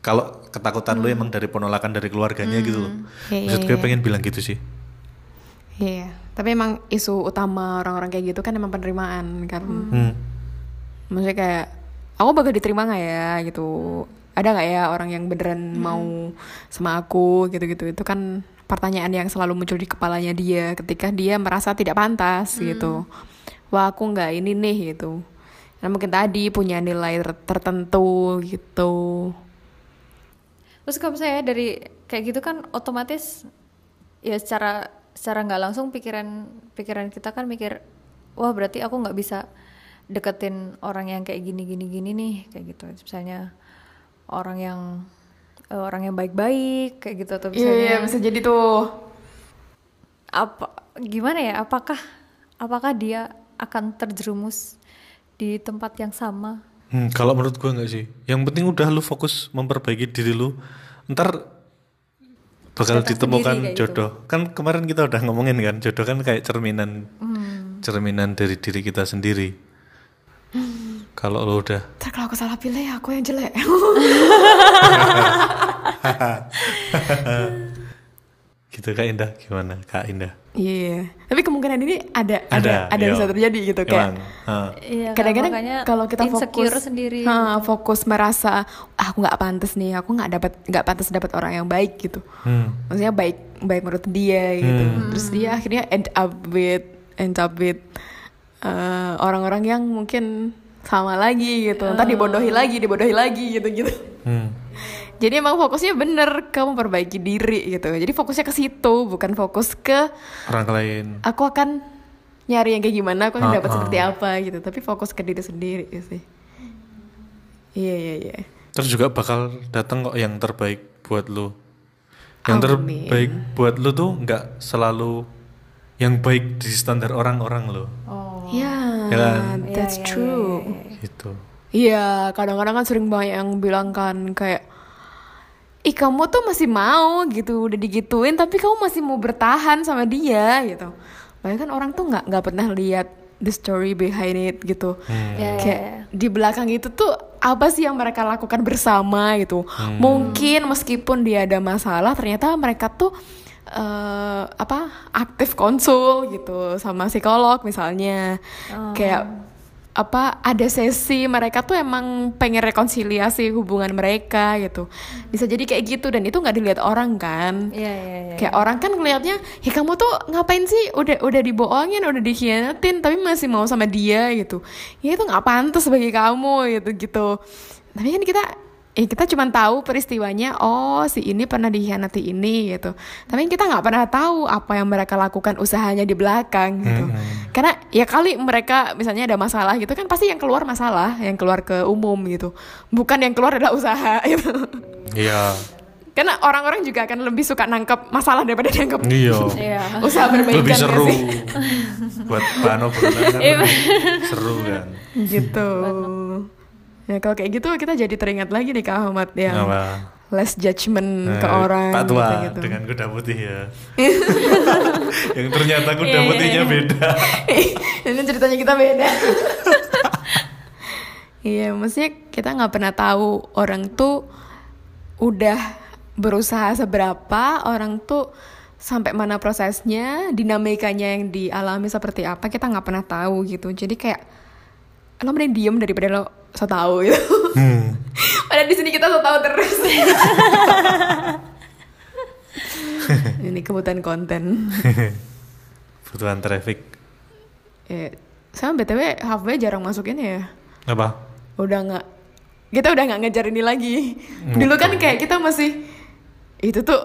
kalau ketakutan lu emang dari penolakan dari keluarganya gitu loh Iya, maksud gue iya. pengen bilang gitu sih Iya, tapi emang isu utama orang-orang kayak gitu kan emang penerimaan kan. hmm. Maksudnya kayak aku bakal diterima nggak ya gitu. Ada nggak ya orang yang beneran mau sama aku gitu-gitu. Itu kan pertanyaan yang selalu muncul di kepalanya dia ketika dia merasa tidak pantas gitu. Wah aku nggak ini nih gitu. Nah mungkin tadi punya nilai ter- tertentu gitu. terus kalau misalnya dari kayak gitu kan otomatis ya secara secara nggak langsung pikiran pikiran kita kan mikir wah berarti aku nggak bisa deketin orang yang kayak gini gini gini nih kayak gitu misalnya orang yang eh, orang yang baik-baik kayak gitu atau misalnya Iya bisa jadi tuh. apa gimana ya apakah apakah dia akan terjerumus di tempat yang sama. Hmm, kalau menurut gue nggak sih. Yang penting udah lu fokus memperbaiki diri lu ntar bakal Datang ditemukan gitu. jodoh. Kan kemarin kita udah ngomongin kan jodoh kan kayak cerminan Hmm. cerminan dari diri kita sendiri. Kalau lu udah. Ntar kalau aku salah pilih aku yang jelek. [laughs] gitu kak Indah. Gimana kak Indah Iya, tapi kemungkinan ini ada Ada, ada ada iya. bisa terjadi gitu kayak. Iya, kan, Kadang-kadang kalau kita fokus sendiri. ha, fokus merasa ah, aku nggak pantas nih, aku nggak dapat nggak pantas dapat orang yang baik gitu. Hmm. Maksudnya baik baik menurut dia gitu. Hmm. Terus dia akhirnya end up with end up with eh, orang-orang yang mungkin sama lagi gitu. Ntar dibodohi lagi, dibodohi lagi gitu-gitu. Hmm. Jadi emang fokusnya bener ke memperbaiki diri gitu. Jadi fokusnya ke situ, bukan fokus ke orang lain aku akan nyari yang kayak gimana, aku akan Ah, dapat ah. seperti apa gitu. Tapi fokus ke diri sendiri sih. Iya iya iya. terus juga bakal datang kok yang terbaik buat lu yang Amin. terbaik buat lu tuh nggak selalu yang baik di standar orang-orang lo oh Ya, Ya kan? that's Iya, iya, true. iya, iya, iya. gitu Iya, kadang-kadang kan sering banyak yang bilang kan kayak Ih kamu tuh masih mau gitu udah digituin tapi kamu masih mau bertahan sama dia gitu. Banyak kan orang tuh nggak nggak pernah lihat the story behind it gitu. Hmm. Ya, ya, Kayak ya. di belakang itu tuh apa sih yang mereka lakukan bersama gitu. Mungkin meskipun dia ada masalah ternyata mereka tuh eh apa aktif konsul gitu sama psikolog misalnya. Kayak apa ada sesi mereka tuh emang pengen rekonsiliasi hubungan mereka gitu. Bisa jadi kayak gitu dan itu nggak dilihat orang kan. Iya, iya, iya. kayak orang kan ngelihatnya ya kamu tuh ngapain sih? Udah udah dibohongin udah dikhianatin tapi masih mau sama dia gitu. Ya itu nggak pantas bagi kamu gitu gitu. Tapi kan kita eh kita cuma tahu peristiwanya oh si ini pernah dikhianati ini gitu tapi kita nggak pernah tahu apa yang mereka lakukan usahanya di belakang gitu karena ya kali mereka misalnya ada masalah gitu kan pasti yang keluar masalah yang keluar ke umum gitu bukan yang keluar adalah usaha [laughs] gitu iya Karena orang-orang juga akan lebih suka nangkep masalah daripada nangkep Iya. Iya. usaha perbaikan Lebih seru. sih? [laughs] Buat obrolan kan Iya. lebih seru kan. gitu. Ya kalau kayak gitu kita jadi teringat lagi nih Kak Ahmad yang Apa? less judgment ke Nah, orang Pak Tua gitu. dengan kuda putih ya. [laughs] yang ternyata kuda iya, putihnya iya. beda. [laughs] Ini ceritanya kita beda. [laughs] Iya, maksudnya kita nggak pernah tahu orang tuh udah berusaha seberapa, orang tuh sampai mana prosesnya, dinamikanya yang dialami seperti apa, kita nggak pernah tahu gitu. Jadi kayak lo mending diem daripada lo so tahu gitu. Hmm. [laughs] Padahal di sini kita so tahu terus. [laughs] Ini kebutuhan konten. [laughs] Kebutuhan traffic. Ya, sama btw halfway jarang masukin ya. Apa? Udah nggak, kita udah nggak ngejar ini lagi. Dulu kan kayak kita masih itu tuh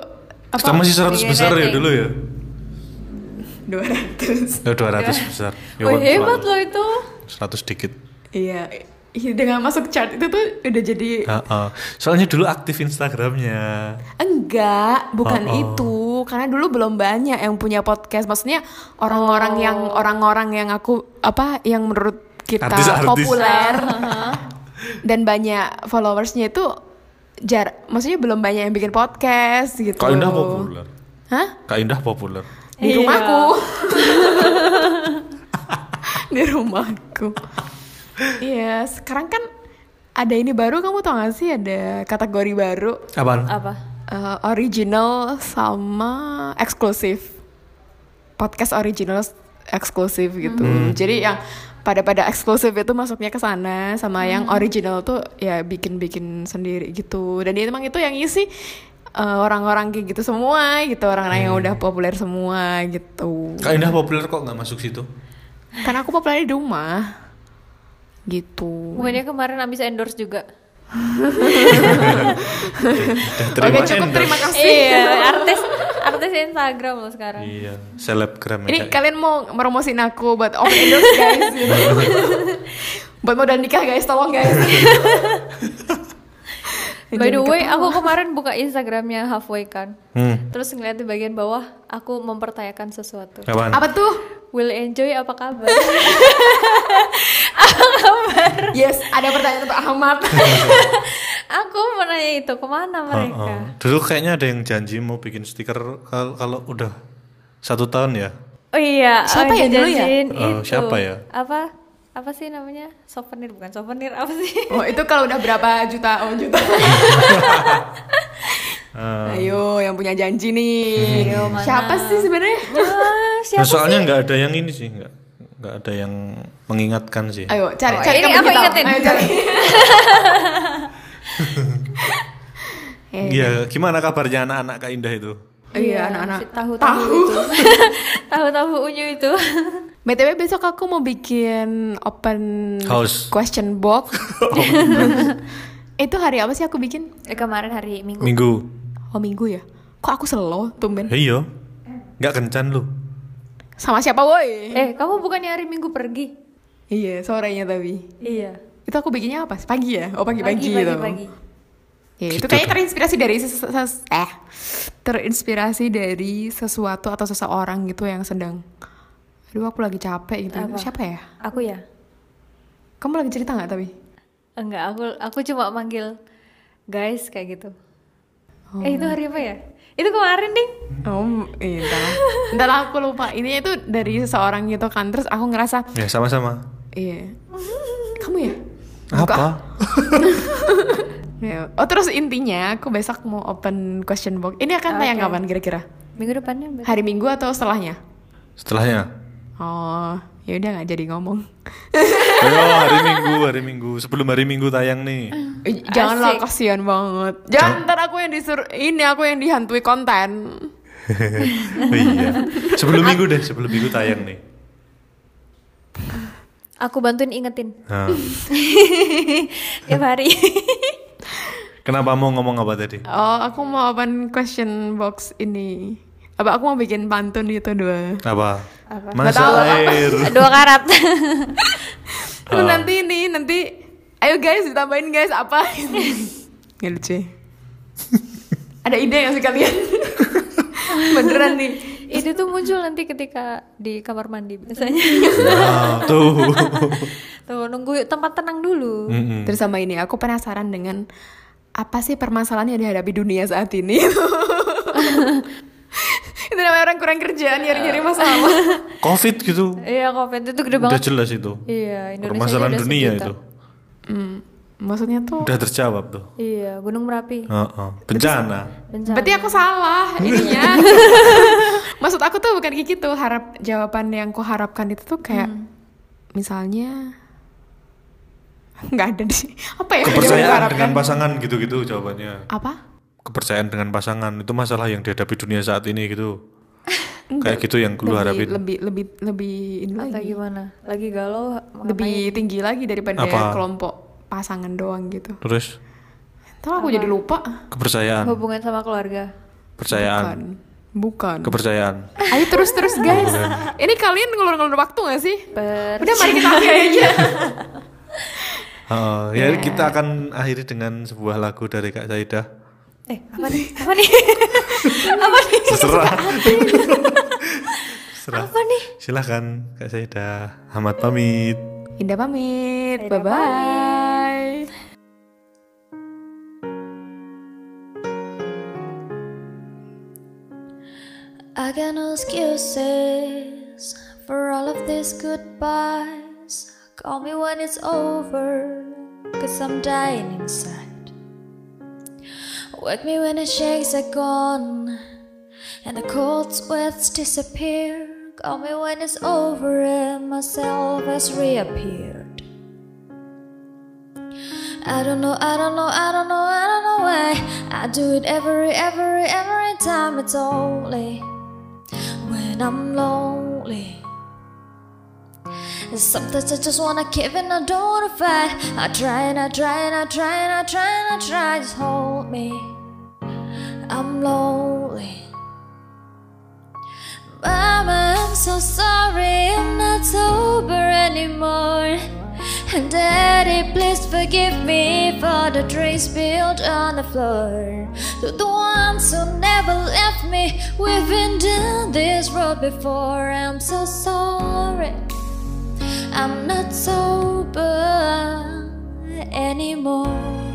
apa? Kita masih 100 Iya, besar ya rating. dulu ya. 200 Ya 200 besar. Ya, kan, hebat loh itu. 100 dikit. Iya, iya, dengan masuk chart itu tuh udah jadi Heeh. Soalnya dulu aktif Instagramnya. enggak, bukan Oh, oh. itu. Karena dulu belum banyak yang punya podcast. Maksudnya orang-orang yang orang-orang yang aku apa yang menurut kita Artis-artis. populer [laughs] dan banyak followersnya itu jar maksudnya belum banyak yang bikin podcast gitu. Kak Indah populer. Hah? Kak Indah populer. Di Iya. rumahku. [laughs] Di rumahku. Iya, sekarang kan ada ini baru kamu tau gak sih ada kategori baru Apaan? Apa? eh, original sama eksklusif. Podcast original eksklusif gitu. Jadi yang pada pada eksklusif itu masuknya ke sana sama yang original tuh ya bikin-bikin sendiri gitu. Dan dia emang itu yang isi eh, orang-orang kayak gitu semua gitu, orang-orang yang udah populer semua gitu. Kak Indah populer kok nggak masuk situ? Karena aku populer di rumah. Gitu. Bukannya kemarin abis endorse juga. Oke, cukup terima kasih. Iya, artis artis Instagram loh sekarang. Iya, selebgram Ini ya. kalian mau meromosin aku buat open endorse guys [laughs] buat modal nikah guys, tolong guys. [laughs] By the way, ketawa. aku kemarin buka Instagramnya Halfway kan. Hmm. Terus ngeliat di bagian bawah, aku mempertanyakan sesuatu. Apaan? Apa tuh? Will enjoy apa kabar? [laughs] Yes, ada pertanyaan untuk Ahmad. [laughs] aku mau nanya itu ke mana mereka? Oh, oh. Dulu kayaknya ada yang janji mau bikin stiker kal- kalau udah satu tahun ya. Oh iya, Siapa oh, ya dulu ya? Oh, itu. siapa ya? Apa? Apa sih namanya? Souvenir bukan souvenir apa sih? oh, itu kalau udah berapa juta? Oh, juta. Ah. Ayo, yang punya janji nih. Ayo, mana? Siapa sih sebenarnya? Ah, Nah, soalnya nggak ada yang ini sih, nggak nggak ada yang mengingatkan sih. Ayo, cari Oh, cari ini kita. ingetin. Ayo cari. Iya, gimana kabarnya anak-anak Kak Indah itu? Iya, anak-anak. si Tahu-tahu itu. [laughs] Tahu-tahu unyu itu. BTW besok aku mau bikin open House. question box. [laughs] [laughs] itu hari apa sih aku bikin? eh, kemarin hari Minggu. Minggu. Oh minggu ya? Kok aku slow tumben? Ya iya. Nggak kencan lu. Sama siapa woi? Eh, kamu bukannya hari Minggu pergi? Iya sorenya tapi. Iya. Itu aku bikinnya apa? Pagi ya? Oh pagi-pagi pagi, gitu. pagi. Ya, itu Gitu kayaknya tuh. terinspirasi dari ses- ses- eh terinspirasi dari sesuatu atau seseorang gitu yang sedang aduh aku lagi capek gitu Apa? siapa ya Aku ya? kamu lagi cerita nggak tapi Enggak, aku aku cuma manggil guys kayak gitu. Eh, itu hari apa ya? Itu kemarin, Ding. oh iya entah entah lah, aku lupa ini itu dari seseorang gitu kan terus aku ngerasa Ya sama-sama. iya kamu ya Apa? [laughs] Ya. oh terus intinya aku besok mau open question box ini akan tayang Oke. kapan kira-kira Minggu depannya berarti. hari minggu atau setelahnya Setelahnya. Oh ya udah nggak jadi ngomong [laughs] Ayo hari Minggu, hari Minggu. Sebelum hari Minggu tayang nih. Janganlah kasihan banget. Jangan ntar aku yang disuruh ini aku yang dihantui konten. Oh [laughs] iya. Sebelum Minggu deh, sebelum Minggu tayang nih. Aku bantuin ingetin Nah, [laughs] tiap hari. kenapa mau ngomong apa tadi? Oh, aku mau open question box ini. Apa aku mau bikin pantun gitu dua. Apa? Apa? Masa tahu apa. air. [laughs] Dua karat. [laughs] Terus nanti ini nanti ayo guys ditambahin guys apa. [laughs] Nggak lucu. ya? Ada ide nggak sih kalian? Beneran nih. Ide tuh muncul nanti ketika di kamar mandi biasanya. Nah, tuh. Tuh nunggu tempat tenang dulu. Mm-mm. Terus sama ini aku penasaran dengan apa sih permasalahan yang dihadapi dunia saat ini? [laughs] itu namanya orang kurang kerjaan nyari-nyari masalah. [laughs] Covid gitu. Iya, Covid itu gede Udah banget. jelas itu. Iya, Indonesia Permasalahan udah dunia sejuta. itu. Hmm, maksudnya tuh Udah terjawab tuh. Iya, Gunung Merapi. Heeh. Bencana. Bencana. Berarti aku salah ininya. [laughs] Maksud aku tuh bukan kayak gitu. Harap jawaban yang ku harapkan itu tuh kayak misalnya nggak ada sih. Apa ya? Kepercayaan harapkan? dengan pasangan gitu-gitu jawabannya. apa? Kepercayaan dengan pasangan itu masalah yang dihadapi dunia saat ini gitu. Enggak. [laughs] Kayak gitu yang lu lebih, harapin. lebih lebih lebih ini Atau lagi. gimana? Lagi galau Lebih tinggi lagi daripada Apa? kelompok pasangan doang gitu. Terus Tahu aku jadi lupa. kepercayaan, hubungan sama keluarga. percayaan, Bukan. Bukan. kepercayaan. Ayo terus terus [laughs] guys. Ini kalian ngelur-ngelur waktu gak sih? Per Udah mari kita akhiri aja. Heeh, [laughs] ya Iya. kita akan akhiri dengan sebuah lagu dari Kak Saidah. Eh apa nih? Apa nih? [laughs] apa nih? Terserah. Terserah. Apa nih? Silahkan Kak Saidah. Ahmad pamit. Indah pamit. Bye bye. I got no excuses for all of these goodbyes. Call me when it's over, cause I'm dying inside. Wake me when the shakes are gone and the cold sweats disappear. Call me when it's over and myself has reappeared. I don't know, I don't know, I don't know, I don't know why I do it every, every, every time it's only when I'm lonely. Sometimes I just wanna give and I don't wanna fight. I try and I try and I try and I try and I try. Just hold me. I'm lonely. Mama, I'm so sorry. I'm not sober anymore. And Daddy, please forgive me for the drinks spilled on the floor. To the ones who never left me, we've been down this road before. I'm so sorry. I'm not sober anymore.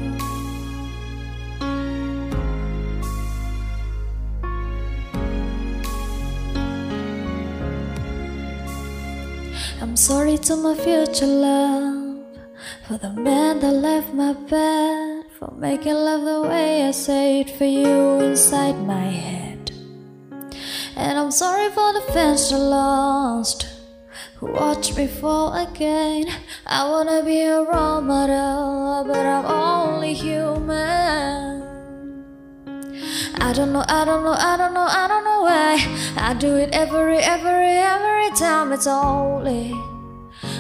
Sorry to my future love for the man that left my bed, for making love the way I say it for you inside my head. And I'm sorry for the fans that lost who watched me fall again. I wanna be a role model, but I'm only human. I don't know, I don't know, I don't know, I don't know why I do it every, every, every time. It's only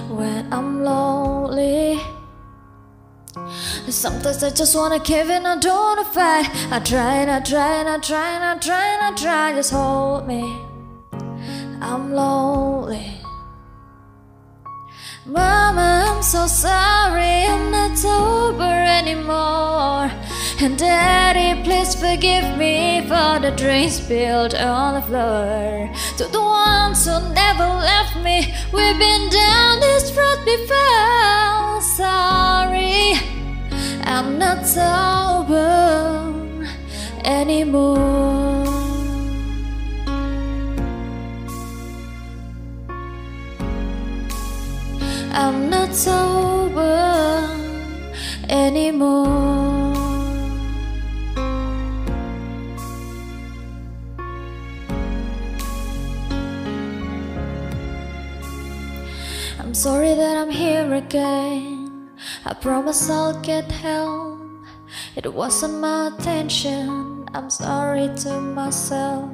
when I'm lonely. Sometimes I just wanna give in, I don't wanna fight. I try and I try and I try and I try and I try. Just hold me. I'm lonely. Mama, I'm so sorry, I'm not sober anymore. And Daddy, please forgive me for the drinks spilled on the floor. To the ones who never left me, we've been down this road before. Sorry, I'm not sober anymore. I'm not sober anymore. Sorry that I'm here again. I promise I'll get help. It wasn't my intention. I'm sorry to myself.